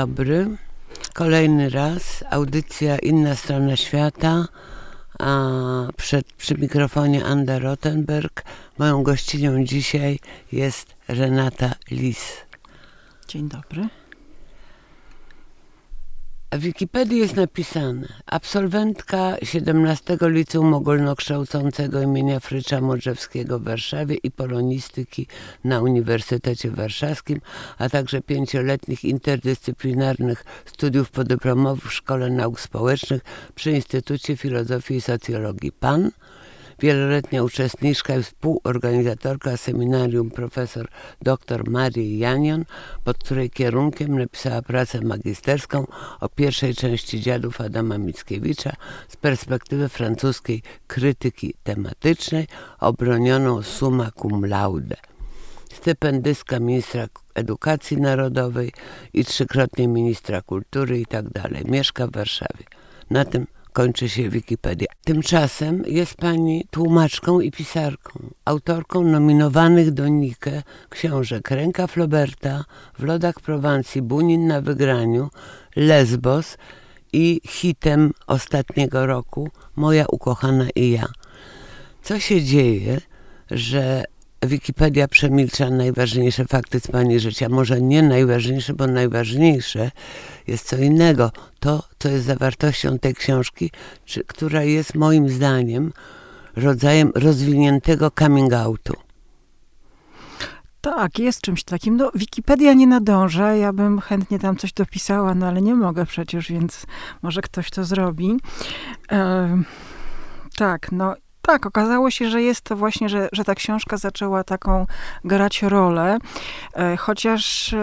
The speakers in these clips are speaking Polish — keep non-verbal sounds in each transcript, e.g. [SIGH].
dobry. Kolejny raz audycja Inna Strona Świata. A przed, przy mikrofonie Anda Rottenberg. Moją gościnią dzisiaj jest Renata Lis. Dzień dobry. W Wikipedii jest napisane absolwentka 17 Liceum Ogólnokształcącego imienia Frycza Modrzewskiego w Warszawie i polonistyki na Uniwersytecie Warszawskim, a także pięcioletnich interdyscyplinarnych studiów podyplomowych w Szkole Nauk Społecznych przy Instytucie Filozofii i Socjologii. PAN – wieloletnia uczestniczka i współorganizatorka seminarium profesor dr Marii Janion, pod której kierunkiem napisała pracę magisterską o pierwszej części dziadów Adama Mickiewicza z perspektywy francuskiej krytyki tematycznej, obronioną summa cum laude stypendystka ministra edukacji narodowej i trzykrotnie ministra kultury i tak dalej. Mieszka w Warszawie. Na tym kończy się Wikipedia. Tymczasem jest pani tłumaczką i pisarką, autorką nominowanych do Nike książek Ręka Floberta, W lodach Prowancji, Bunin na wygraniu, Lesbos i hitem ostatniego roku Moja ukochana i ja. Co się dzieje, że Wikipedia przemilcza najważniejsze fakty z Pani życia. Może nie najważniejsze, bo najważniejsze jest co innego. To, co jest zawartością tej książki, czy, która jest moim zdaniem rodzajem rozwiniętego coming outu. Tak, jest czymś takim. No, Wikipedia nie nadąża. Ja bym chętnie tam coś dopisała, no ale nie mogę przecież, więc może ktoś to zrobi. Tak, no tak, okazało się, że jest to właśnie, że, że ta książka zaczęła taką grać rolę, e, chociaż e,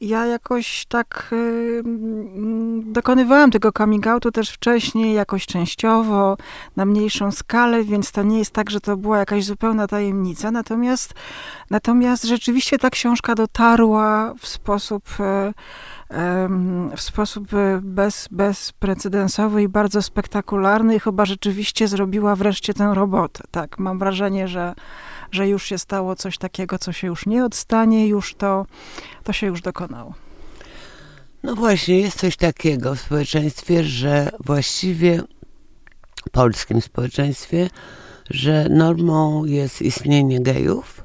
ja jakoś tak e, mm, dokonywałam tego coming outu też wcześniej, jakoś częściowo, na mniejszą skalę, więc to nie jest tak, że to była jakaś zupełna tajemnica, natomiast, natomiast rzeczywiście ta książka dotarła w sposób w sposób e, bez, bezprecedensowy i bardzo spektakularny i chyba rzeczywiście zrobiła wreszcie tę robotę. Tak, mam wrażenie, że, że już się stało coś takiego, co się już nie odstanie, już to, to się już dokonało. No właśnie, jest coś takiego w społeczeństwie, że właściwie polskim społeczeństwie, że normą jest istnienie gejów,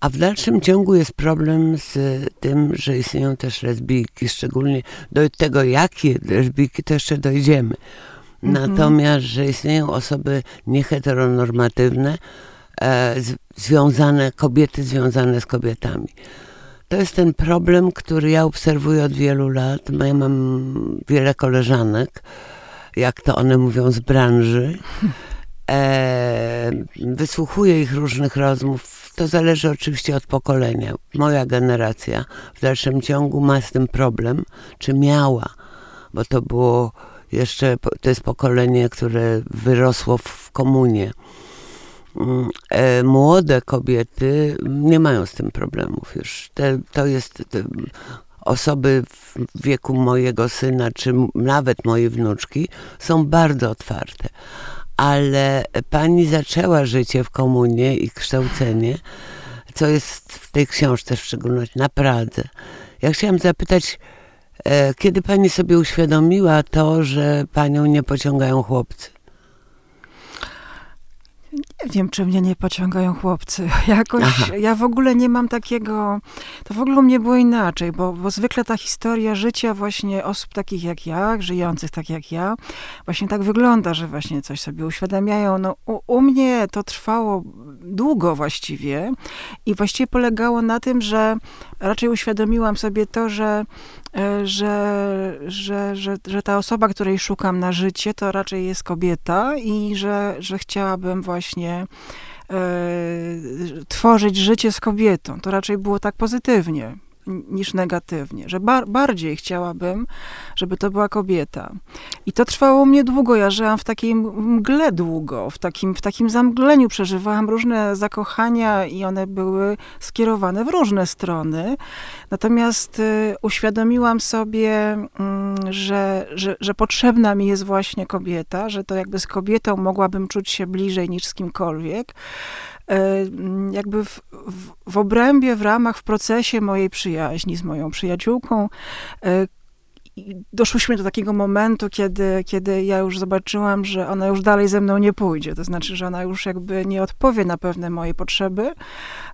a w dalszym ciągu jest problem z tym, że istnieją też lesbijki, szczególnie do tego, jakie lesbijki, to jeszcze dojdziemy. Mhm. Natomiast, że istnieją osoby nieheteronormatywne, e, związane, kobiety związane z kobietami. To jest ten problem, który ja obserwuję od wielu lat. Ja mam wiele koleżanek, jak to one mówią, z branży. E, wysłuchuję ich różnych rozmów to zależy oczywiście od pokolenia. Moja generacja w dalszym ciągu ma z tym problem, czy miała, bo to było jeszcze, to jest pokolenie, które wyrosło w komunie. Mm, e, młode kobiety nie mają z tym problemów już. Te, to jest te, osoby w wieku mojego syna, czy nawet mojej wnuczki, są bardzo otwarte ale pani zaczęła życie w komunie i kształcenie, co jest w tej książce w szczególności, na Pradze. Ja chciałam zapytać, e, kiedy pani sobie uświadomiła to, że panią nie pociągają chłopcy? Nie wiem, czy mnie nie pociągają chłopcy. [LAUGHS] Jakoś, Aha. ja w ogóle nie mam takiego, to w ogóle u mnie było inaczej, bo, bo zwykle ta historia życia właśnie osób takich jak ja, żyjących tak jak ja, właśnie tak wygląda, że właśnie coś sobie uświadamiają. No, u, u mnie to trwało długo właściwie i właściwie polegało na tym, że raczej uświadomiłam sobie to, że E, że, że, że, że ta osoba, której szukam na życie, to raczej jest kobieta i że, że chciałabym właśnie e, tworzyć życie z kobietą. To raczej było tak pozytywnie niż negatywnie, że bar bardziej chciałabym, żeby to była kobieta. I to trwało mnie długo, ja żyłam w takiej mgle długo, w takim, w takim zamgleniu, przeżywałam różne zakochania i one były skierowane w różne strony. Natomiast y, uświadomiłam sobie, y, że, że, że potrzebna mi jest właśnie kobieta, że to jakby z kobietą mogłabym czuć się bliżej niż z kimkolwiek. E, jakby w, w, w obrębie, w ramach, w procesie mojej przyjaźni z moją przyjaciółką, e, doszłyśmy do takiego momentu, kiedy, kiedy ja już zobaczyłam, że ona już dalej ze mną nie pójdzie. To znaczy, że ona już jakby nie odpowie na pewne moje potrzeby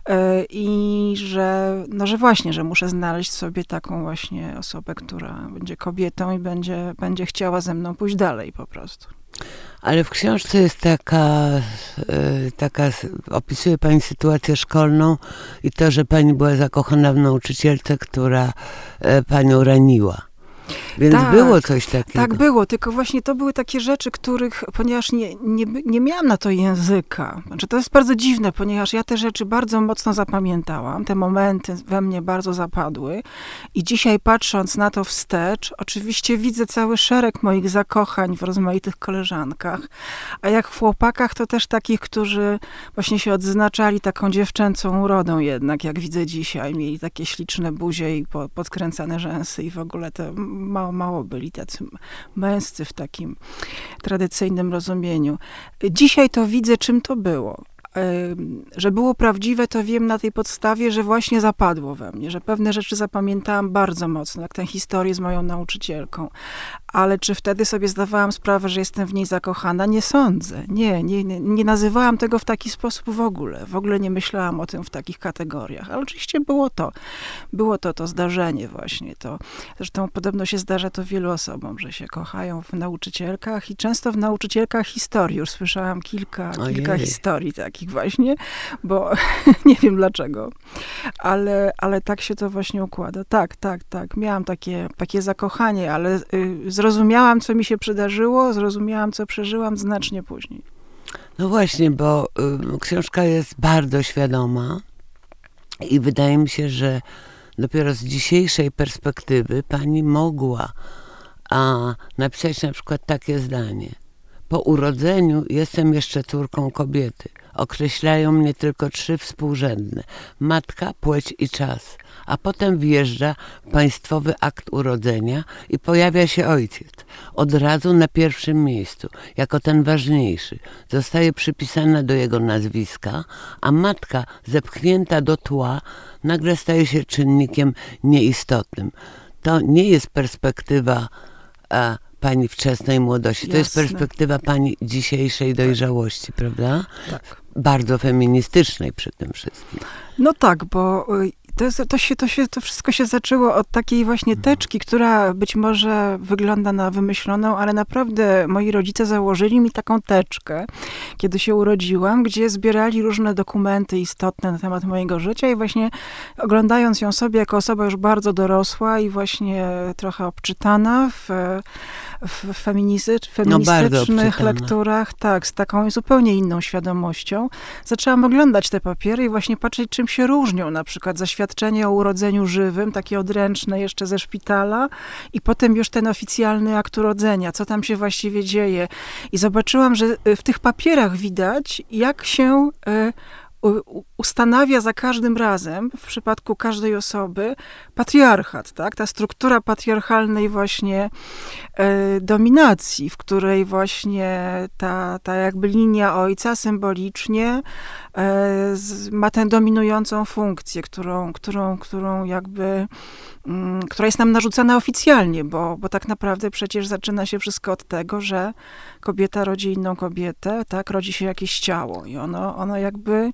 e, i że, no, że właśnie, że muszę znaleźć sobie taką właśnie osobę, która będzie kobietą i będzie, będzie chciała ze mną pójść dalej po prostu. Ale w książce jest taka, e, taka, opisuje pani sytuację szkolną i to, że pani była zakochana w nauczycielce, która e, panią raniła. Więc tak, było coś takiego. Tak było, tylko właśnie to były takie rzeczy, których, ponieważ nie, nie, nie miałam na to języka. Znaczy, to jest bardzo dziwne, ponieważ ja te rzeczy bardzo mocno zapamiętałam, te momenty we mnie bardzo zapadły i dzisiaj patrząc na to wstecz, oczywiście widzę cały szereg moich zakochań w rozmaitych koleżankach, a jak w chłopakach, to też takich, którzy właśnie się odznaczali taką dziewczęcą urodą jednak, jak widzę dzisiaj. Mieli takie śliczne buzie i podkręcane rzęsy i w ogóle te mało, mało byli tacy męscy w takim tradycyjnym rozumieniu. Dzisiaj to widzę, czym to było że było prawdziwe, to wiem na tej podstawie, że właśnie zapadło we mnie, że pewne rzeczy zapamiętałam bardzo mocno, jak tę historię z moją nauczycielką. Ale czy wtedy sobie zdawałam sprawę, że jestem w niej zakochana? Nie sądzę. Nie, nie, nie nazywałam tego w taki sposób w ogóle. W ogóle nie myślałam o tym w takich kategoriach. Ale oczywiście było to. Było to to zdarzenie właśnie. To, zresztą podobno się zdarza to wielu osobom, że się kochają w nauczycielkach i często w nauczycielkach historii. Już słyszałam kilka, kilka historii takich takich właśnie, bo [LAUGHS] nie wiem dlaczego, ale, ale tak się to właśnie układa. Tak, tak, tak. Miałam takie, takie zakochanie, ale y, zrozumiałam, co mi się przydarzyło, zrozumiałam, co przeżyłam znacznie później. No właśnie, bo y, książka jest bardzo świadoma i wydaje mi się, że dopiero z dzisiejszej perspektywy pani mogła a, napisać na przykład takie zdanie. Po urodzeniu jestem jeszcze córką kobiety. Określają mnie tylko trzy współrzędne: matka, płeć i czas. A potem wjeżdża państwowy akt urodzenia i pojawia się ojciec. Od razu na pierwszym miejscu, jako ten ważniejszy. Zostaje przypisana do jego nazwiska, a matka, zepchnięta do tła, nagle staje się czynnikiem nieistotnym. To nie jest perspektywa a, pani wczesnej młodości. Jasne. To jest perspektywa pani dzisiejszej dojrzałości, prawda? Tak. Bardzo feministycznej przy tym wszystkim. No tak, bo y, to, jest, to, się, to, się, to wszystko się zaczęło od takiej właśnie mhm. teczki, która być może wygląda na wymyśloną, ale naprawdę moi rodzice założyli mi taką teczkę, kiedy się urodziłam, gdzie zbierali różne dokumenty istotne na temat mojego życia i właśnie oglądając ją sobie jako osoba już bardzo dorosła i właśnie trochę obczytana w w feministycznych no lekturach, tak, z taką zupełnie inną świadomością, zaczęłam oglądać te papiery i właśnie patrzeć, czym się różnią. Na przykład zaświadczenie o urodzeniu żywym, takie odręczne jeszcze ze szpitala i potem już ten oficjalny akt urodzenia, co tam się właściwie dzieje. I zobaczyłam, że w tych papierach widać, jak się y, ustanawia za każdym razem, w przypadku każdej osoby, patriarchat, tak? Ta struktura patriarchalnej właśnie e, dominacji, w której właśnie ta, ta jakby linia ojca symbolicznie e, ma tę dominującą funkcję, którą, którą, którą jakby, mm, która jest nam narzucana oficjalnie, bo, bo tak naprawdę przecież zaczyna się wszystko od tego, że kobieta rodzi inną kobietę, tak? Rodzi się jakieś ciało i ono, ono jakby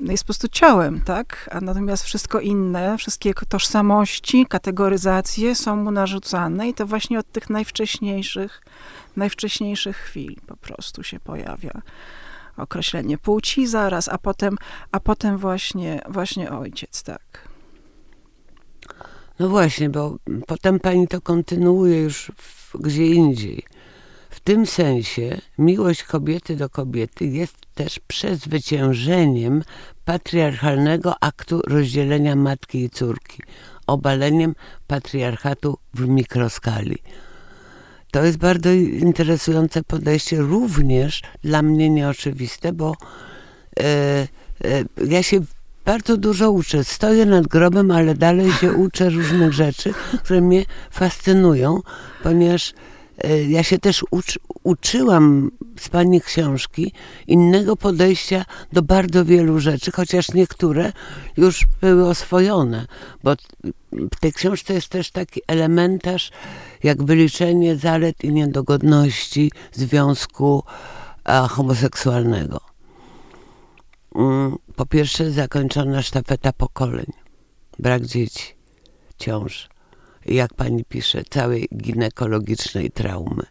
jest po prostu ciałem, tak? A natomiast wszystko inne, wszystkie tożsamości, kategoryzacje są mu narzucane i to właśnie od tych najwcześniejszych, najwcześniejszych chwil po prostu się pojawia określenie płci zaraz, a potem, a potem właśnie, właśnie ojciec, tak. No właśnie, bo potem pani to kontynuuje już w, gdzie indziej. W tym sensie miłość kobiety do kobiety jest też przezwyciężeniem patriarchalnego aktu rozdzielenia matki i córki, obaleniem patriarchatu w mikroskali. To jest bardzo interesujące podejście, również dla mnie nieoczywiste, bo e, e, ja się bardzo dużo uczę. Stoję nad grobem, ale dalej się uczę różnych rzeczy, które mnie fascynują, ponieważ ja się też uczy, uczyłam z pani książki innego podejścia do bardzo wielu rzeczy, chociaż niektóre już były oswojone, bo w tej książce jest też taki elementarz jak wyliczenie zalet i niedogodności związku homoseksualnego. Mm, po pierwsze zakończona sztafeta pokoleń, brak dzieci, ciąż, jak pani pisze, całej ginekologicznej traumy.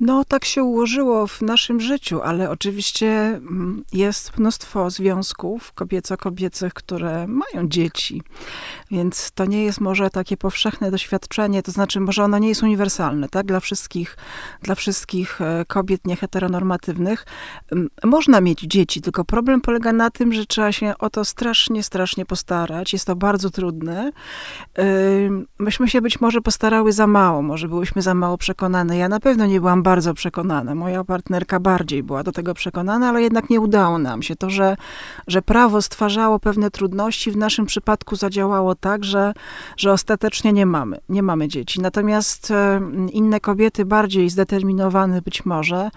No, tak się ułożyło w naszym życiu, ale oczywiście mm, jest mnóstwo związków kobieco-kobiecych, które mają dzieci. Więc to nie jest może takie powszechne doświadczenie, to znaczy może ono nie jest uniwersalne, tak, dla wszystkich, dla wszystkich e, kobiet nieheteronormatywnych. Można mieć dzieci, tylko problem polega na tym, że trzeba się o to strasznie, strasznie postarać. Jest to bardzo trudne. Myśmy się być może postarały za mało, może byłyśmy za mało przekonane. Ja na pewno nie byłam bardzo przekonana. Moja partnerka bardziej była do tego przekonana, ale jednak nie udało nam się. To, że, że prawo stwarzało pewne trudności, w naszym przypadku zadziałało tak, że, że ostatecznie nie mamy, nie mamy dzieci. Natomiast e, inne kobiety, bardziej zdeterminowane być może,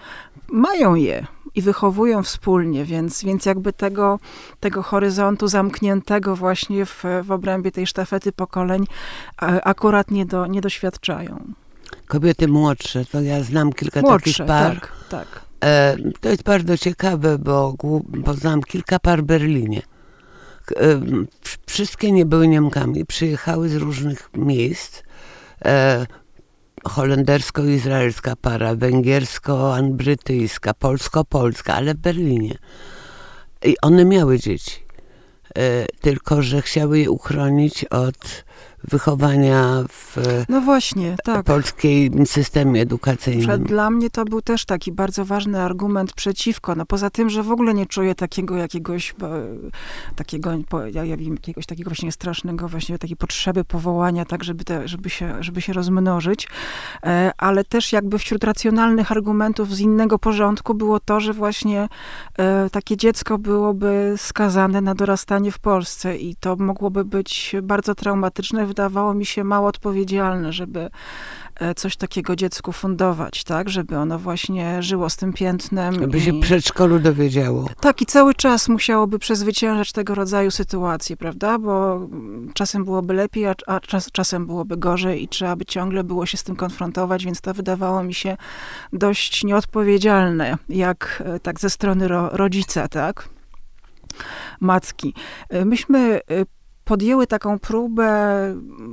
mają je i wychowują wspólnie, więc, więc jakby tego, tego horyzontu zamkniętego właśnie w, w obrębie tej sztafety pokoleń akurat nie, do, nie doświadczają. Kobiety młodsze, to ja znam kilka młodsze, takich par. Tak, tak. E, to jest bardzo ciekawe, bo poznałam kilka par w Berlinie. E, wszystkie nie były Niemkami, przyjechały z różnych miejsc. E, holendersko-izraelska para, węgiersko-brytyjska, polsko-polska, ale w Berlinie. I one miały dzieci. E, tylko że chciały je uchronić od wychowania w no właśnie, tak. polskim systemie edukacyjnym. Przed, dla mnie to był też taki bardzo ważny argument przeciwko. No poza tym, że w ogóle nie czuję takiego jakiegoś takiego, ja, wiem, jakiegoś takiego właśnie strasznego właśnie takiej potrzeby powołania, tak, żeby, te, żeby, się, żeby się rozmnożyć, e, ale też jakby wśród racjonalnych argumentów z innego porządku było to, że właśnie e, takie dziecko byłoby skazane na dorastanie w Polsce i to mogłoby być bardzo traumatyczne wydawało mi się mało odpowiedzialne, żeby e, coś takiego dziecku fundować, tak? Żeby ono właśnie żyło z tym piętnem. Żeby i... się przedszkolu dowiedziało. Tak, i cały czas musiałoby przezwyciężać tego rodzaju sytuacje, prawda? Bo czasem byłoby lepiej, a, a czas, czasem byłoby gorzej i trzeba by ciągle było się z tym konfrontować, więc to wydawało mi się dość nieodpowiedzialne, jak e, tak ze strony ro, rodzica, tak? matki. E, myśmy podjęły taką próbę,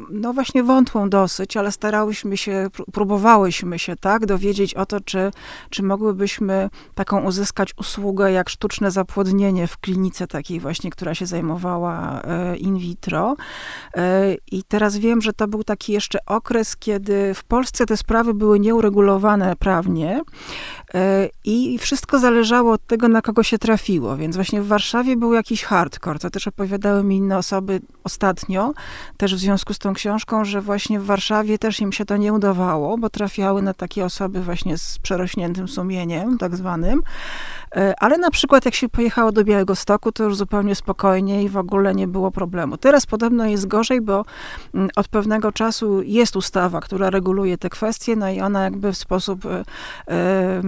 no właśnie wątłą dosyć, ale starałyśmy się, próbowałyśmy się, tak, dowiedzieć o to, czy, czy mogłybyśmy taką uzyskać usługę jak sztuczne zapłodnienie w klinice takiej właśnie, która się zajmowała e, in vitro. E, I teraz wiem, że to był taki jeszcze okres, kiedy w Polsce te sprawy były nieuregulowane prawnie i wszystko zależało od tego, na kogo się trafiło. Więc właśnie w Warszawie był jakiś hardcore, to też opowiadały mi inne osoby, ostatnio, też w związku z tą książką, że właśnie w Warszawie też im się to nie udawało, bo trafiały na takie osoby właśnie z przerośniętym sumieniem, tak zwanym. E, ale na przykład jak się pojechało do Białego Stoku, to już zupełnie spokojnie i w ogóle nie było problemu. Teraz podobno jest gorzej, bo mm, od pewnego czasu jest ustawa, która reguluje te kwestie, no i ona jakby w sposób e, e,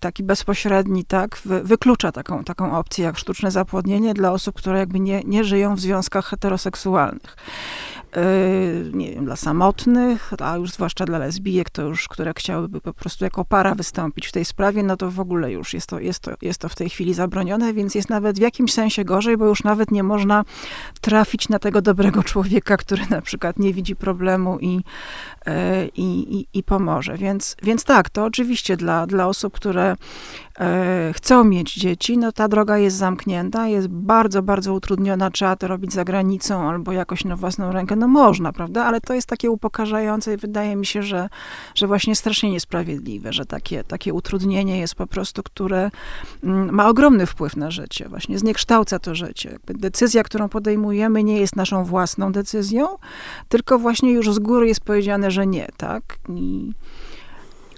taki bezpośredni, tak, wyklucza taką, taką opcję jak sztuczne zapłodnienie dla osób, które jakby nie, nie żyją w związkach heteroseksualnych. Yy, nie wiem, dla samotnych, a już zwłaszcza dla lesbijek, to już, które chciałyby po prostu jako para wystąpić w tej sprawie, no to w ogóle już jest to, jest to, jest to w tej chwili zabronione, więc jest nawet w jakimś sensie gorzej, bo już nawet nie można trafić na tego dobrego człowieka, który na przykład nie widzi problemu i, yy, i, i, i pomoże. Więc, więc tak, to oczywiście dla, dla osób, które chcą mieć dzieci, no ta droga jest zamknięta, jest bardzo, bardzo utrudniona, trzeba to robić za granicą albo jakoś na własną rękę. No można, prawda? Ale to jest takie upokarzające i wydaje mi się, że, że właśnie strasznie niesprawiedliwe, że takie, takie utrudnienie jest po prostu, które mm, ma ogromny wpływ na życie, właśnie zniekształca to życie. Decyzja, którą podejmujemy, nie jest naszą własną decyzją, tylko właśnie już z góry jest powiedziane, że nie, tak? I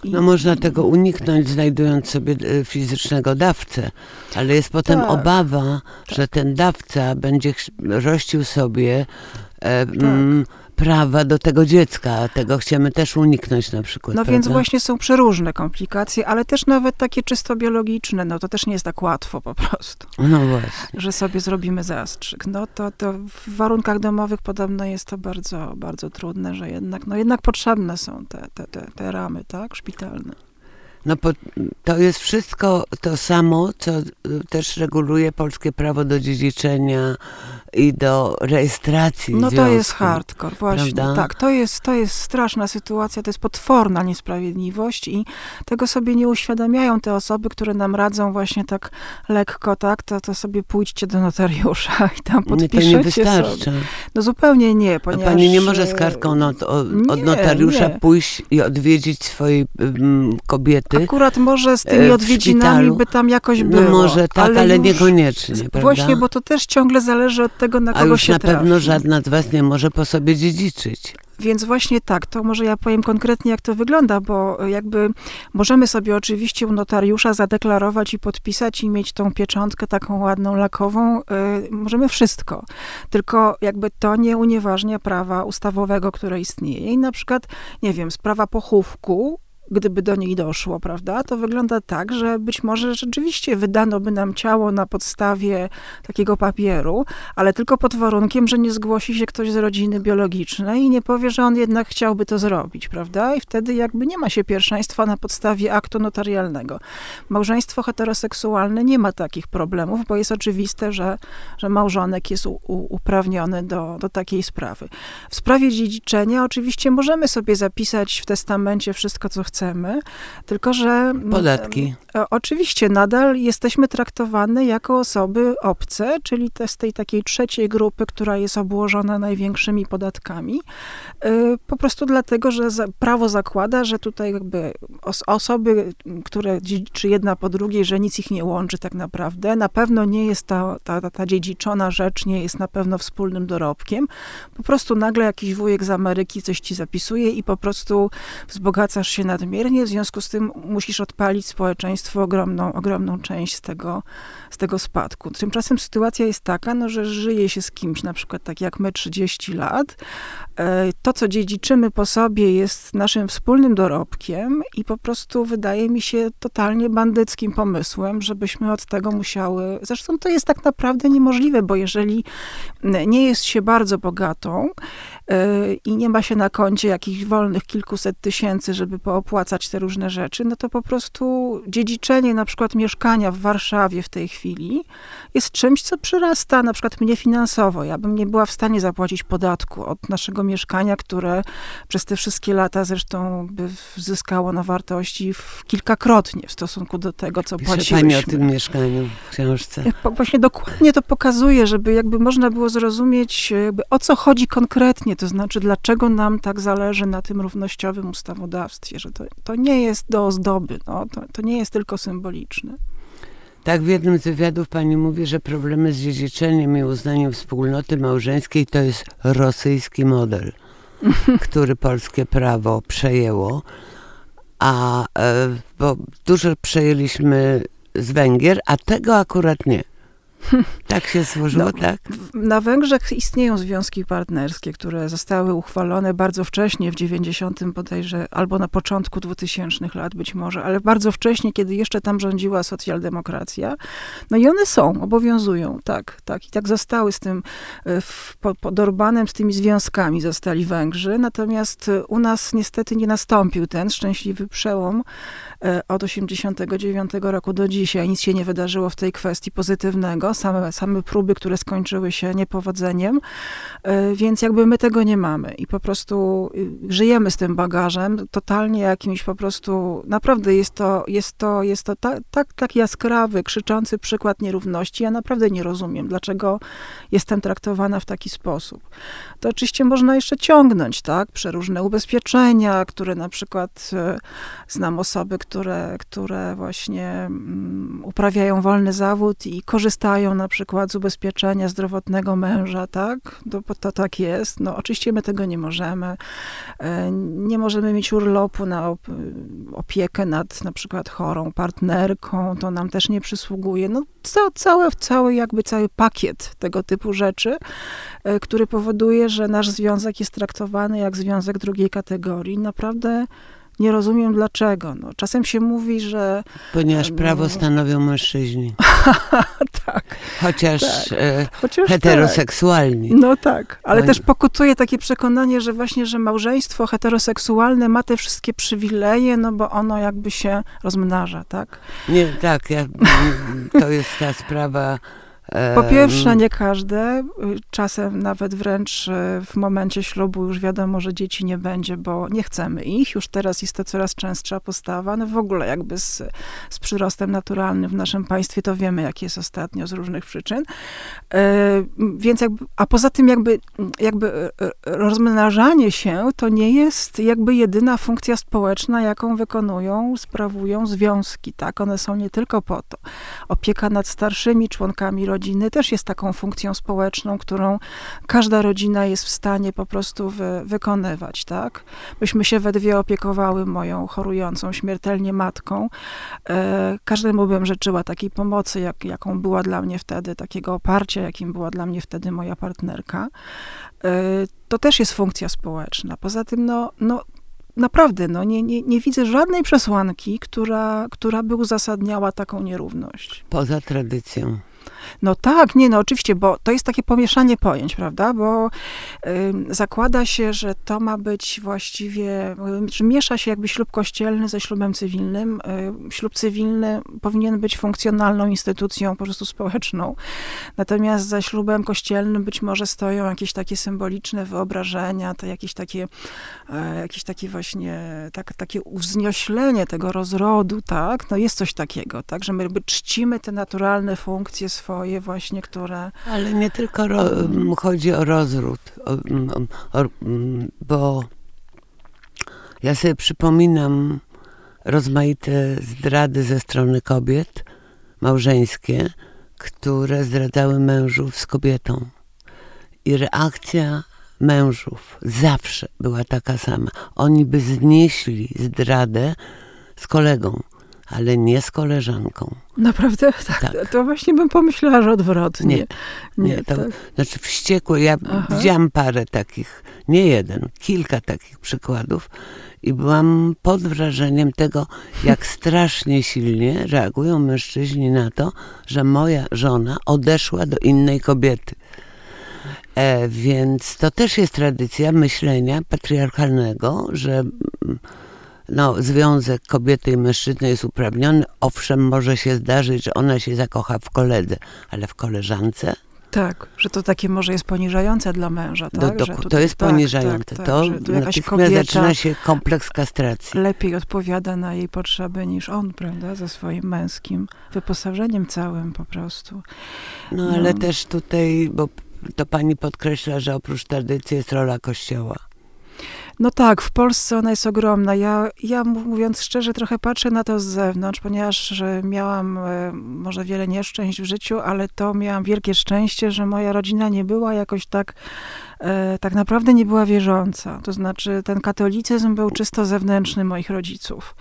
no można tego uniknąć, znajdując sobie e, fizycznego dawcę, ale jest potem tak. obawa, że ten dawca będzie rościł sobie e, tak. m, prawa do tego dziecka, tego chcemy też uniknąć na przykład. No prawda? więc właśnie są przeróżne komplikacje, ale też nawet takie czysto biologiczne, no to też nie jest tak łatwo po prostu. No właśnie. Że sobie zrobimy zastrzyk. No to, to w warunkach domowych podobno jest to bardzo, bardzo trudne, że jednak, no jednak potrzebne są te, te, te, te ramy, tak, szpitalne. No to jest wszystko to samo, co y, też reguluje polskie prawo do dziedziczenia i do rejestracji No to związku, jest hardcore, właśnie. prawda? Tak, to jest, to jest straszna sytuacja, to jest potworna niesprawiedliwość i tego sobie nie uświadamiają te osoby, które nam radzą właśnie tak lekko, tak, to, to sobie pójdźcie do notariusza [LAUGHS] i tam Nie, to nie podpiszecie wystarczy. sobie. No zupełnie nie, A ponieważ... pani nie może z e, kartką not, o, od nie, notariusza nie. pójść i odwiedzić swojej mm, kobiety. Akurat może z e, tymi odwiedzinami by tam jakoś No było. może tak, ale, już- niekoniecznie, prawda? Właśnie, bo to też ciągle zależy od tego, na A kogo już się na trafi. pewno żadna z was nie może po sobie dziedziczyć. Więc właśnie tak, to może ja powiem konkretnie, jak to wygląda, bo jakby możemy sobie oczywiście u notariusza zadeklarować i podpisać i mieć tą pieczątkę taką ładną, lakową. y, możemy wszystko. Tylko jakby to nie unieważnia prawa ustawowego, które istnieje. I na przykład, nie wiem, sprawa pochówku, gdyby do niej doszło, prawda, to wygląda tak, że być może rzeczywiście wydano by nam ciało na podstawie takiego papieru, ale tylko pod warunkiem, że nie zgłosi się ktoś z rodziny biologicznej i nie powie, że on jednak chciałby to zrobić, prawda? I wtedy jakby nie ma się pierwszeństwa na podstawie aktu notarialnego. Małżeństwo heteroseksualne nie ma takich problemów, bo jest oczywiste, że, że małżonek jest u, u, uprawniony do, do takiej sprawy. W sprawie dziedziczenia oczywiście możemy sobie zapisać w testamencie wszystko, co chcemy, tylko że... mm, Podatki. E, Oczywiście nadal jesteśmy traktowane jako osoby obce, czyli te z tej takiej trzeciej grupy, która jest obłożona największymi podatkami. E, Po prostu dlatego, że prawo zakłada, że tutaj jakby os- osoby, które dziedziczy jedna po drugiej, że nic ich nie łączy tak naprawdę. Na pewno nie jest ta, ta, ta- dziedziczona rzecz, nie jest na pewno wspólnym dorobkiem. Po prostu nagle jakiś wujek z Ameryki coś ci zapisuje i po prostu wzbogacasz się nadmiernie, w związku z tym musisz odpalić społeczeństwo ogromną, ogromną część z tego, z tego spadku. Tymczasem sytuacja jest taka, no, że żyje się z kimś, na przykład tak jak my 30 lat, E, to, co dziedziczymy po sobie, jest naszym wspólnym dorobkiem i po prostu wydaje mi się totalnie bandyckim pomysłem, żebyśmy od tego musiały. Zresztą to jest tak naprawdę niemożliwe, bo jeżeli nie jest się bardzo bogatą i nie ma się na koncie jakichś wolnych kilkuset tysięcy, żeby poopłacać te różne rzeczy, no to po prostu dziedziczenie na przykład mieszkania w Warszawie w tej chwili jest czymś, co przyrasta na przykład mnie finansowo. Ja bym nie była w stanie zapłacić podatku od naszego mieszkania, które przez te wszystkie lata zresztą by zyskało na wartości w kilkakrotnie w stosunku do tego, co Pisze płaciłyśmy. pani o tym mieszkaniu w książce. Po- Właśnie dokładnie to pokazuje, żeby jakby można było zrozumieć, jakby o co chodzi konkretnie, to znaczy dlaczego nam tak zależy na tym równościowym ustawodawstwie, że to, to nie jest do ozdoby, no, to, to nie jest tylko symboliczne. Tak, w jednym z wywiadów pani mówi, że problemy z dziedziczeniem i uznaniem wspólnoty małżeńskiej to jest rosyjski model, [LAUGHS] który polskie prawo przejęło, a e, bo dużo przejęliśmy z Węgier, a tego akurat nie. [LAUGHS] Tak się złożyło, No, tak? Na Węgrzech istnieją związki partnerskie, które zostały uchwalone bardzo wcześnie, w 90 bodajże, albo na początku 2000 lat być może, ale bardzo wcześnie, kiedy jeszcze tam rządziła socjaldemokracja. No i one są, obowiązują, tak, tak. I tak zostały z tym, e, w, po, pod Orbanem, z tymi związkami zostali Węgrzy, natomiast e, u nas niestety nie nastąpił ten szczęśliwy przełom od 89 roku do dzisiaj. Nic się nie wydarzyło w tej kwestii pozytywnego, same, same próby, które skończyły się niepowodzeniem, e, więc jakby my tego nie mamy i po prostu y, żyjemy z tym bagażem, totalnie jakimś po prostu, naprawdę jest to, jest to, jest to tak, tak, tak jaskrawy, krzyczący przykład nierówności. Ja naprawdę nie rozumiem, dlaczego jestem traktowana w taki sposób. To oczywiście można jeszcze ciągnąć, tak, przeróżne ubezpieczenia, które na przykład e, znam osoby, które, które właśnie mm, uprawiają wolny zawód i korzystają na przykład z ubezpieczenia zdrowotnego męża, tak? To, to tak jest. No oczywiście my tego nie możemy. E, nie możemy mieć urlopu na opiekę nad na przykład chorą partnerką, to nam też nie przysługuje. No ca, cały, cały jakby cały pakiet tego typu rzeczy, e, który powoduje, że nasz związek jest traktowany jak związek drugiej kategorii. Naprawdę nie rozumiem dlaczego. No, czasem się mówi, że. Ponieważ prawo stanowią mężczyźni. [LAUGHS] tak. Chociaż, tak. E, Chociaż heteroseksualni. Tak. No tak, ale Oni... też pokutuje takie przekonanie, że właśnie, że małżeństwo heteroseksualne ma te wszystkie przywileje, no bo ono jakby się rozmnaża, tak? Nie, tak, ja, to jest ta sprawa po pierwsze, nie każde. Czasem nawet wręcz e, w momencie ślubu już wiadomo, że dzieci nie będzie, bo nie chcemy ich. Już teraz jest to coraz częstsza postawa. No w ogóle jakby z, z przyrostem naturalnym w naszym państwie to wiemy, jak jest ostatnio z różnych przyczyn. Więc jakby, a poza tym jakby, jakby e, rozmnażanie się to nie jest jakby jedyna funkcja społeczna, jaką wykonują, sprawują związki, tak? One są nie tylko po to. Opieka nad starszymi członkami rodziny, rodziny też jest taką funkcją społeczną, którą każda rodzina jest w stanie po prostu wy, wykonywać, tak? Myśmy się we dwie opiekowały moją chorującą śmiertelnie matką. E, każdemu bym życzyła takiej pomocy, jak, jaką była dla mnie wtedy, takiego oparcia, jakim była dla mnie wtedy moja partnerka. E, to też jest funkcja społeczna. Poza tym, no, no naprawdę, no, nie, nie, nie widzę żadnej przesłanki, która, która by uzasadniała taką nierówność. Poza tradycją. No tak, nie, no oczywiście, bo to jest takie pomieszanie pojęć, prawda? Bo y, zakłada się, że to ma być właściwie, że miesza się jakby ślub kościelny ze ślubem cywilnym. Y, ślub cywilny powinien być funkcjonalną instytucją po prostu społeczną. Natomiast za ślubem kościelnym być może stoją jakieś takie symboliczne wyobrażenia, to jakieś takie, y, jakieś takie właśnie, tak, takie uwznioślenie tego rozrodu, tak? No jest coś takiego, tak? Że my czcimy te naturalne funkcje swoje właśnie, które... Ale nie tylko chodzi o rozród, o, o, bo ja sobie przypominam rozmaite zdrady ze strony kobiet małżeńskie, które zdradzały mężów z kobietą. I reakcja mężów zawsze była taka sama. Oni by znieśli zdradę z kolegą ale nie z koleżanką. Naprawdę? [LAUGHS] Tak. tak. To właśnie bym pomyślała, że odwrotnie. Nie, nie, nie to, tak. znaczy wściekły. Ja Aha. widziałam parę takich, nie jeden, kilka takich przykładów i byłam pod wrażeniem tego, jak [LAUGHS] strasznie silnie reagują mężczyźni na to, że moja żona odeszła do innej kobiety. E, więc to też jest tradycja myślenia patriarchalnego, że mm, no, związek kobiety i mężczyzny jest uprawniony. Owszem, może się zdarzyć, że ona się zakocha w koledze, ale w koleżance tak, że to takie może jest poniżające dla męża, tak? Do, do, to jest tak, poniżające. Tak, to tak, natychmiast zaczyna się kompleks kastracji. Lepiej odpowiada na jej potrzeby niż on, prawda? Ze swoim męskim wyposażeniem całym po prostu. No, no. ale też tutaj, bo to pani podkreśla, że oprócz tradycji jest rola Kościoła. No tak, w Polsce ona jest ogromna. Ja, ja mówiąc szczerze, trochę patrzę na to z zewnątrz, ponieważ miałam e, może wiele nieszczęść w życiu, ale to miałam wielkie szczęście, że moja rodzina nie była jakoś tak, e, tak naprawdę nie była wierząca. To znaczy, ten katolicyzm był czysto zewnętrzny moich rodziców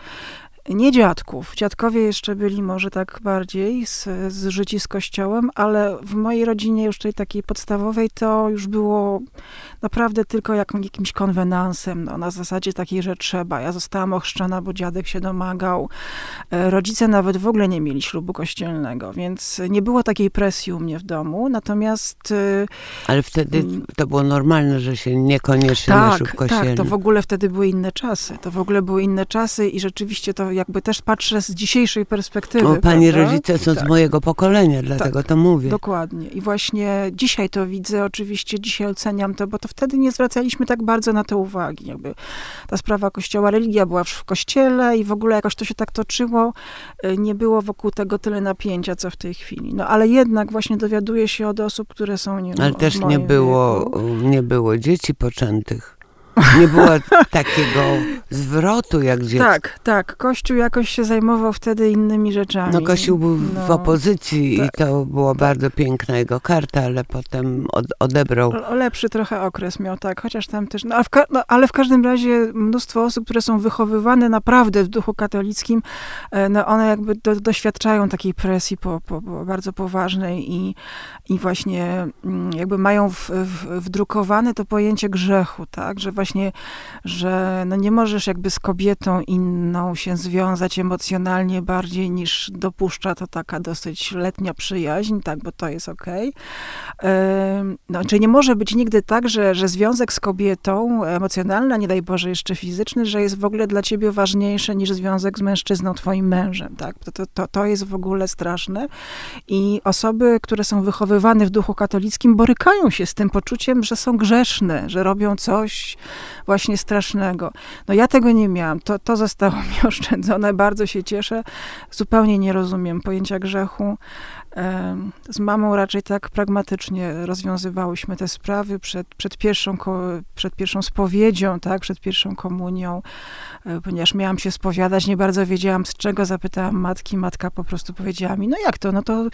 nie dziadków. Dziadkowie jeszcze byli może tak bardziej z, z życi z kościołem, ale w mojej rodzinie już tej takiej podstawowej to już było naprawdę tylko jak, jakimś konwenansem, no, na zasadzie takiej, że trzeba. Ja zostałam ochrzczona, bo dziadek się domagał. E, rodzice nawet w ogóle nie mieli ślubu kościelnego, więc nie było takiej presji u mnie w domu, natomiast... E, ale wtedy mm, to było normalne, że się niekoniecznie tak, na ślub kościelny. Tak, to w ogóle wtedy były inne czasy. To w ogóle były inne czasy i rzeczywiście to jakby też patrzę z dzisiejszej perspektywy. O, pani prawda? rodzice są tak. z mojego pokolenia, dlatego tak, to mówię. Dokładnie. I właśnie dzisiaj to widzę, oczywiście dzisiaj oceniam to, bo to wtedy nie zwracaliśmy tak bardzo na to uwagi. Jakby ta sprawa kościoła, religia była w kościele i w ogóle jakoś to się tak toczyło. Y, nie było wokół tego tyle napięcia, co w tej chwili. No ale jednak właśnie dowiaduję się od osób, które są nie Ale też nie było, nie było dzieci poczętych. Nie było takiego zwrotu jak dziecko. Tak, tak. Kościół jakoś się zajmował wtedy innymi rzeczami. No Kościół był No, w opozycji tak. i to było bardzo piękna jego karta, ale potem od, odebrał. O, lepszy trochę okres miał, tak, chociaż tam też, no, w no, ale w każdym razie mnóstwo osób, które są wychowywane naprawdę w duchu katolickim, e, no one jakby do, doświadczają takiej presji po, po, po bardzo poważnej i, i właśnie mm, jakby mają w, w, wdrukowane to pojęcie grzechu, tak, że właśnie, że no nie możesz jakby z kobietą inną się związać emocjonalnie bardziej niż dopuszcza to taka dosyć letnia przyjaźń, tak, bo to jest okej. Em, No, czyli nie może być nigdy tak, że, że związek z kobietą emocjonalny, nie daj Boże jeszcze fizyczny, że jest w ogóle dla ciebie ważniejszy niż związek z mężczyzną, twoim mężem, tak? To, to, to, to jest w ogóle straszne. I osoby, które są wychowywane w duchu katolickim, borykają się z tym poczuciem, że są grzeszne, że robią coś właśnie strasznego. No ja tego nie miałam. To, to zostało [LAUGHS] mi oszczędzone. Bardzo się cieszę. Zupełnie nie rozumiem pojęcia grzechu. Z mamą raczej tak pragmatycznie rozwiązywałyśmy te sprawy przed, przed, pierwszą, przed pierwszą spowiedzią, tak, przed pierwszą komunią, e, ponieważ miałam się spowiadać, nie bardzo wiedziałam z czego, zapytałam matki, matka po prostu powiedziała mi, no jak to, no to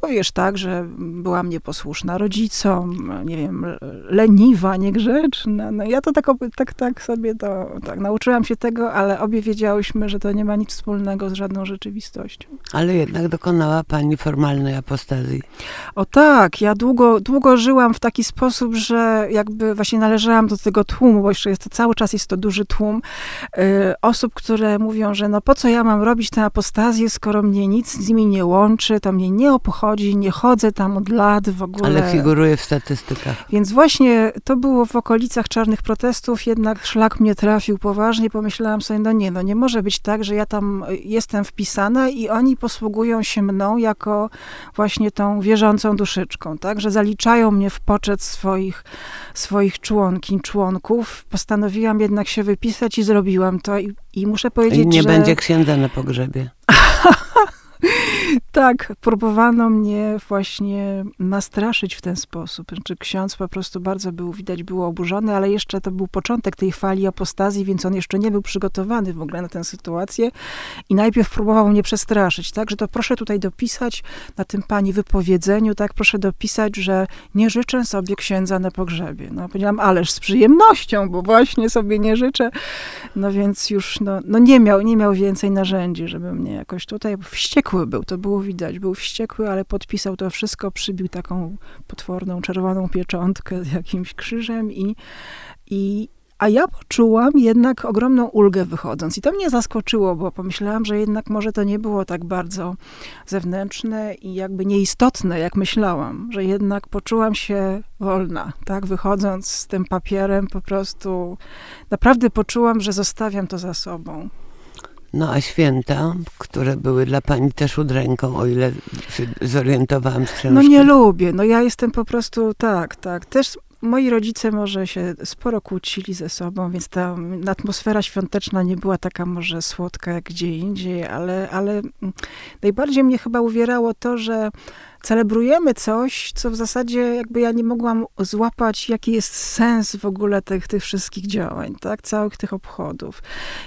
powiesz tak, że byłam nieposłuszna rodzicom, nie wiem, leniwa, niegrzeczna, no ja to tak, tak, tak sobie to, tak, nauczyłam się tego, ale obie wiedziałyśmy, że to nie ma nic wspólnego z żadną rzeczywistością. Ale jednak dokonała pani formalnej apostazji. O tak, ja długo, długo żyłam w taki sposób, że jakby właśnie należałam do tego tłumu, bo jeszcze jest to cały czas jest to duży tłum y, osób, które mówią, że no po co ja mam robić tę apostazję, skoro mnie nic z nimi nie łączy, to mnie nie obchodzi, nie chodzę tam od lat w ogóle. Ale figuruje w statystykach. Więc właśnie to było w okolicach czarnych protestów, jednak szlak mnie trafił poważnie. Pomyślałam sobie, no nie, no nie może być tak, że ja tam jestem wpisana i oni posługują się mną jako właśnie tą wierzącą duszyczką, tak? Że zaliczają mnie w poczet swoich, swoich członkiń, członków. Postanowiłam jednak się wypisać i zrobiłam to i, i muszę powiedzieć, I nie że... będzie księdza na pogrzebie. [LAUGHS] Tak, próbowano mnie właśnie nastraszyć w ten sposób. Znaczy ksiądz po prostu bardzo był, widać, był oburzony, ale jeszcze to był początek tej fali apostazji, więc on jeszcze nie był przygotowany w ogóle na tę sytuację i najpierw próbował mnie przestraszyć, tak, że to proszę tutaj dopisać na tym pani wypowiedzeniu, tak, proszę dopisać, że nie życzę sobie księdza na pogrzebie. No, powiedziałam, ależ z przyjemnością, bo właśnie sobie nie życzę. No więc już, no, no nie miał, nie miał więcej narzędzi, żeby mnie jakoś tutaj, wściekły był, to było widać, był wściekły, ale podpisał to wszystko, przybił taką potworną czerwoną pieczątkę z jakimś krzyżem i, i a ja poczułam jednak ogromną ulgę wychodząc. I to mnie zaskoczyło, bo pomyślałam, że jednak może to nie było tak bardzo zewnętrzne i jakby nieistotne, jak myślałam. Że jednak poczułam się wolna, tak? Wychodząc z tym papierem po prostu naprawdę poczułam, że zostawiam to za sobą. No a święta, które były dla pani też udręką, o ile zorientowałam z książki. No nie lubię. No ja jestem po prostu tak, tak. Też moi rodzice może się sporo kłócili ze sobą, więc ta atmosfera świąteczna nie była taka może słodka jak gdzie indziej, ale, ale najbardziej mnie chyba uwierało to, że celebrujemy coś, co w zasadzie jakby ja nie mogłam złapać, jaki jest sens w ogóle tych, tych wszystkich działań, tak, całych tych obchodów.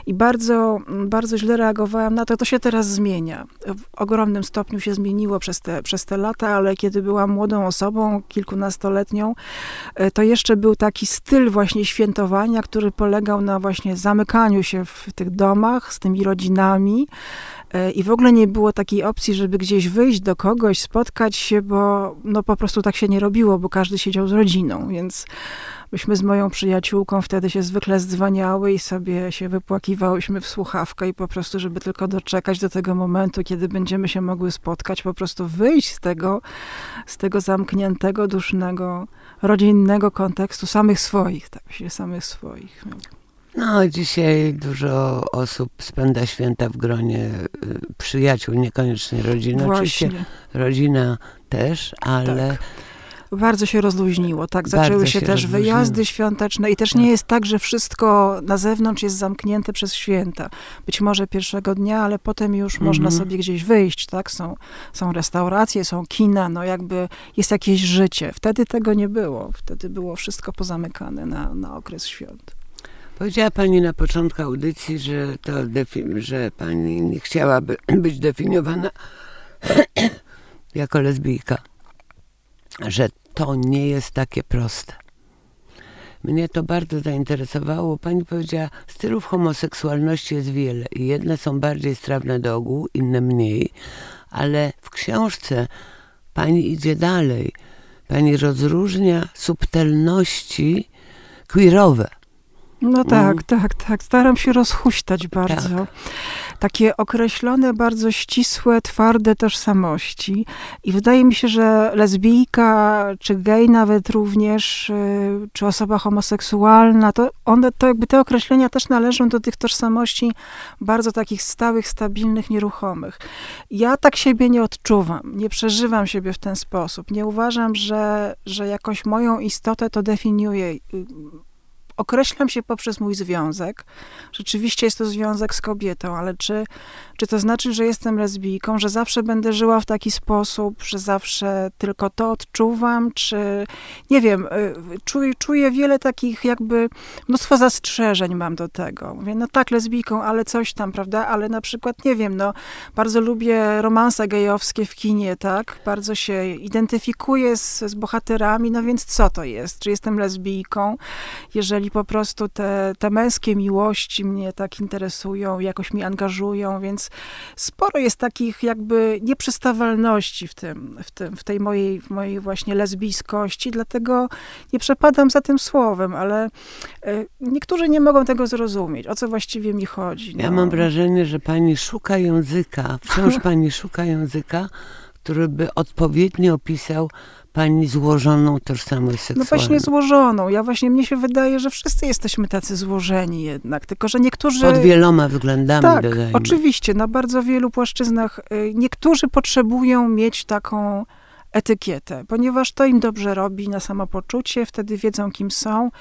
I bardzo, bardzo źle reagowałam na to. To się teraz zmienia. W ogromnym stopniu się zmieniło przez te, przez te lata, ale kiedy byłam młodą osobą, kilkunastoletnią, e, to jeszcze był taki styl właśnie świętowania, który polegał na właśnie zamykaniu się w tych domach z tymi rodzinami, I w ogóle nie było takiej opcji, żeby gdzieś wyjść do kogoś, spotkać się, bo no po prostu tak się nie robiło, bo każdy siedział z rodziną, więc myśmy z moją przyjaciółką wtedy się zwykle zdzwaniały i sobie się wypłakiwałyśmy w słuchawkę i po prostu, żeby tylko doczekać do tego momentu, kiedy będziemy się mogły spotkać, po prostu wyjść z tego, z tego zamkniętego, dusznego, rodzinnego kontekstu samych swoich, tak, samych swoich. No, dzisiaj dużo osób spędza święta w gronie y, przyjaciół, niekoniecznie rodziny. Oczywiście rodzina też, ale Tak. Bardzo się rozluźniło, tak. Zaczęły się, się też rozluźniło. wyjazdy świąteczne i też Tak. nie jest tak, że wszystko na zewnątrz jest zamknięte przez święta. Być może pierwszego dnia, ale potem już można Mhm. sobie gdzieś wyjść, tak. Są, są restauracje, są kina, no jakby jest jakieś życie. Wtedy tego nie było. Wtedy było wszystko pozamykane na, na okres świąt. Powiedziała Pani na początku audycji, że, to że Pani nie chciałaby [CLEARS THROAT] być definiowana [CLEARS THROAT] jako lesbijka. Że to nie jest takie proste. Mnie to bardzo zainteresowało. Pani powiedziała, stylów homoseksualności jest wiele i jedne są bardziej strawne do ogółu, inne mniej, ale w książce pani idzie dalej. Pani rozróżnia subtelności queerowe. No tak, mm. tak, tak. Staram się rozhuśtać bardzo. Tak takie określone, bardzo ścisłe, twarde tożsamości. I wydaje mi się, że lesbijka, czy gej nawet również, y, czy osoba homoseksualna, to one, to jakby te określenia też należą do tych tożsamości bardzo takich stałych, stabilnych, nieruchomych. Ja tak siebie nie odczuwam, nie przeżywam siebie w ten sposób. Nie uważam, że, że jakoś moją istotę to definiuje określam się poprzez mój związek. Rzeczywiście jest to związek z kobietą, ale czy, czy to znaczy, że jestem lesbijką, że zawsze będę żyła w taki sposób, że zawsze tylko to odczuwam, czy nie wiem, y, czuję, czuję wiele takich jakby, mnóstwo zastrzeżeń mam do tego. Mówię, no tak, lesbijką, ale coś tam, prawda, ale na przykład, nie wiem, no, bardzo lubię romanse gejowskie w kinie, tak, bardzo się identyfikuję z, z bohaterami, no więc co to jest? Czy jestem lesbijką? Jeżeli po prostu te, te męskie miłości mnie tak interesują, jakoś mi angażują, więc sporo jest takich jakby nieprzystawalności w tym, w tym, w tej mojej, w mojej właśnie lesbijskości, dlatego nie przepadam za tym słowem, ale e, niektórzy nie mogą tego zrozumieć, o co właściwie mi chodzi. No. Ja mam wrażenie, że pani szuka języka, wciąż [LAUGHS] pani szuka języka, który by odpowiednio opisał pani złożoną tożsamość seksualną? No właśnie złożoną. Ja właśnie, mnie się wydaje, że wszyscy jesteśmy tacy złożeni jednak, tylko że niektórzy... Pod wieloma względami, Tak, dodajmy. oczywiście, na bardzo wielu płaszczyznach. Y, niektórzy potrzebują mieć taką etykietę, ponieważ to im dobrze robi na samopoczucie, wtedy wiedzą, kim są.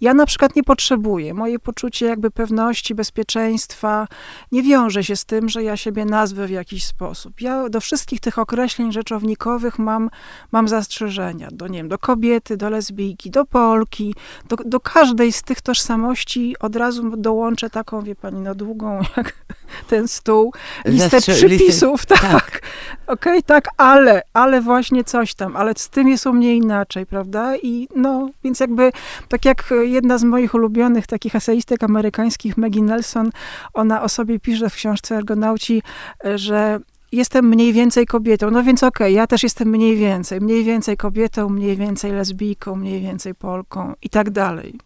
Ja na przykład nie potrzebuję. Moje poczucie jakby pewności, bezpieczeństwa nie wiąże się z tym, że ja siebie nazwę w jakiś sposób. Ja do wszystkich tych określeń rzeczownikowych mam, mam zastrzeżenia. Do, nie wiem, do kobiety, do lesbijki, do Polki, do, do każdej z tych tożsamości od razu dołączę taką, wie pani, no długą [LAUGHS] jak ten stół, listę Zastrze przypisów, [LAUGHS] tak. tak. Okej, okay, tak, ale, ale właśnie coś tam, ale z tym jest u mnie inaczej, prawda? I no, więc jakby, tak jak jedna z moich ulubionych takich eseistek amerykańskich, Maggie Nelson, ona o sobie pisze w książce Ergonauci, że jestem mniej więcej kobietą. No więc okej, okay, ja też jestem mniej więcej. Mniej więcej kobietą, mniej więcej lesbijką, mniej więcej Polką i tak dalej.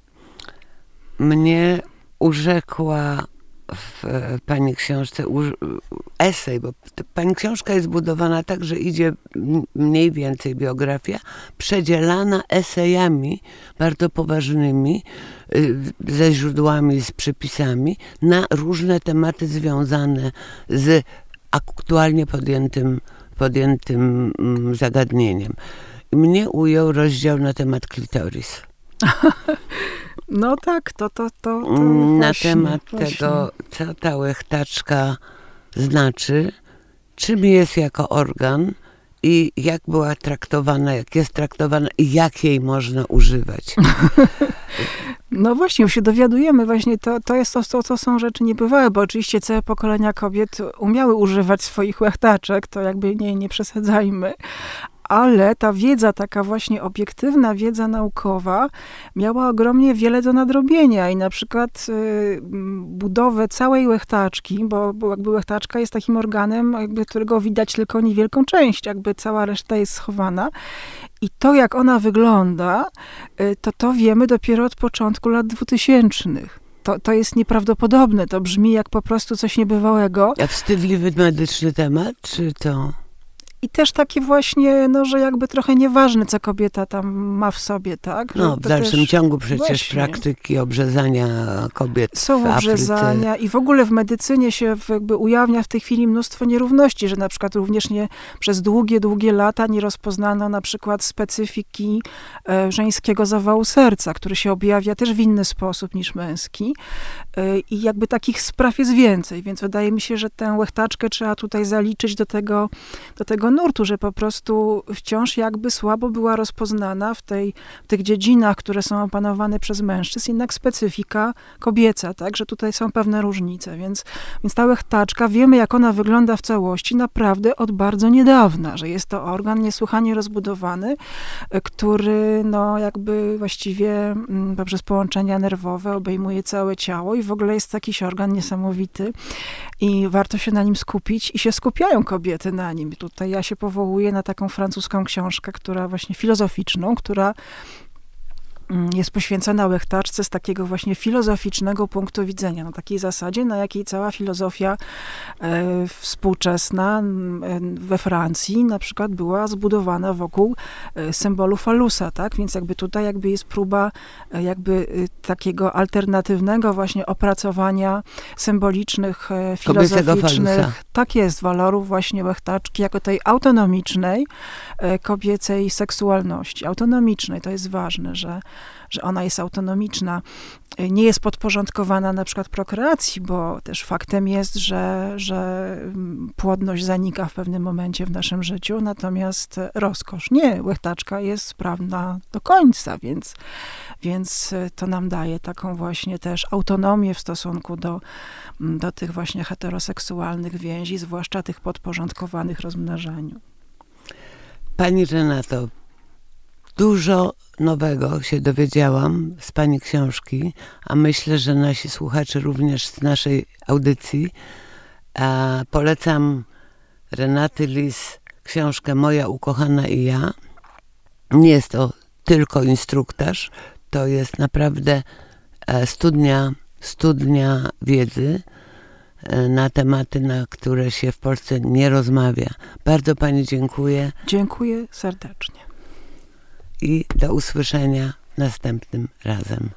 Mnie urzekła w pani książce esej, bo pani książka jest budowana tak, że idzie mniej więcej biografia, przedzielana esejami bardzo poważnymi, y, ze źródłami, z przypisami na różne tematy związane z aktualnie podjętym, podjętym mm, zagadnieniem. Mnie ujął rozdział na temat klitoris. [LAUGHS] No tak, to, to, to, to mm, Na właśnie, temat właśnie. tego, co ta łechtaczka znaczy, czym jest jako organ i jak była traktowana, jak jest traktowana i jak jej można używać. [LAUGHS] No właśnie, już się dowiadujemy, właśnie to, to jest to, to, to są rzeczy niebywałe, bo oczywiście całe pokolenia kobiet umiały używać swoich łechtaczek, to jakby nie, nie przesadzajmy, ale ta wiedza, taka właśnie obiektywna wiedza naukowa, miała ogromnie wiele do nadrobienia i na przykład y, budowę całej łechtaczki, bo, bo jakby łechtaczka jest takim organem, jakby, którego widać tylko niewielką część, jakby cała reszta jest schowana. I to, jak ona wygląda, y, to to wiemy dopiero od początku lat dwutysięcznych. To, to jest nieprawdopodobne, to brzmi jak po prostu coś niebywałego. A wstydliwy medyczny temat, czy to? I też takie właśnie, no, że jakby trochę nieważne, co kobieta tam ma w sobie, tak? no, w dalszym też... ciągu przecież właśnie. praktyki obrzezania kobiet Są w obrzezania i w ogóle w medycynie się jakby ujawnia w tej chwili mnóstwo nierówności, że na przykład również nie, przez długie, długie lata nie rozpoznano na przykład specyfiki e, żeńskiego zawału serca, który się objawia też w inny sposób niż męski. E, I jakby takich spraw jest więcej, więc wydaje mi się, że tę łechtaczkę trzeba tutaj zaliczyć do tego, do tego nurtu, że po prostu wciąż jakby słabo była rozpoznana w, tej, w tych dziedzinach, które są opanowane przez mężczyzn, jednak specyfika kobieca, tak, że tutaj są pewne różnice, więc, więc ta łechtaczka, wiemy jak ona wygląda w całości naprawdę od bardzo niedawna, że jest to organ niesłychanie rozbudowany, który no jakby właściwie mm, poprzez połączenia nerwowe obejmuje całe ciało i w ogóle jest jakiś organ niesamowity i warto się na nim skupić i się skupiają kobiety na nim. Tutaj ja się powołuję na taką francuską książkę, która właśnie filozoficzną, która jest poświęcona łechtaczce z takiego właśnie filozoficznego punktu widzenia, na takiej zasadzie, na jakiej cała filozofia e, współczesna e, we Francji na przykład była zbudowana wokół e, symbolu falusa, tak? Więc jakby tutaj jakby jest próba jakby takiego alternatywnego właśnie opracowania symbolicznych, filozoficznych, tak jest, walorów właśnie łechtaczki jako tej autonomicznej kobiecej seksualności. Autonomicznej, to jest ważne, że że ona jest autonomiczna, nie jest podporządkowana na przykład prokreacji, bo też faktem jest, że, że płodność zanika w pewnym momencie w naszym życiu, natomiast rozkosz nie. Łechtaczka jest sprawna do końca, więc, więc to nam daje taką właśnie też autonomię w stosunku do, do tych właśnie heteroseksualnych więzi, zwłaszcza tych podporządkowanych rozmnażaniu. Pani Renato, Dużo nowego się dowiedziałam z Pani książki, a myślę, że nasi słuchacze również z naszej audycji. Polecam Renaty Lis książkę Moja ukochana i ja. Nie jest to tylko instruktaż, to jest naprawdę e, studnia, studnia wiedzy e, na tematy, na które się w Polsce nie rozmawia. Bardzo Pani dziękuję. Dziękuję serdecznie i do usłyszenia następnym razem.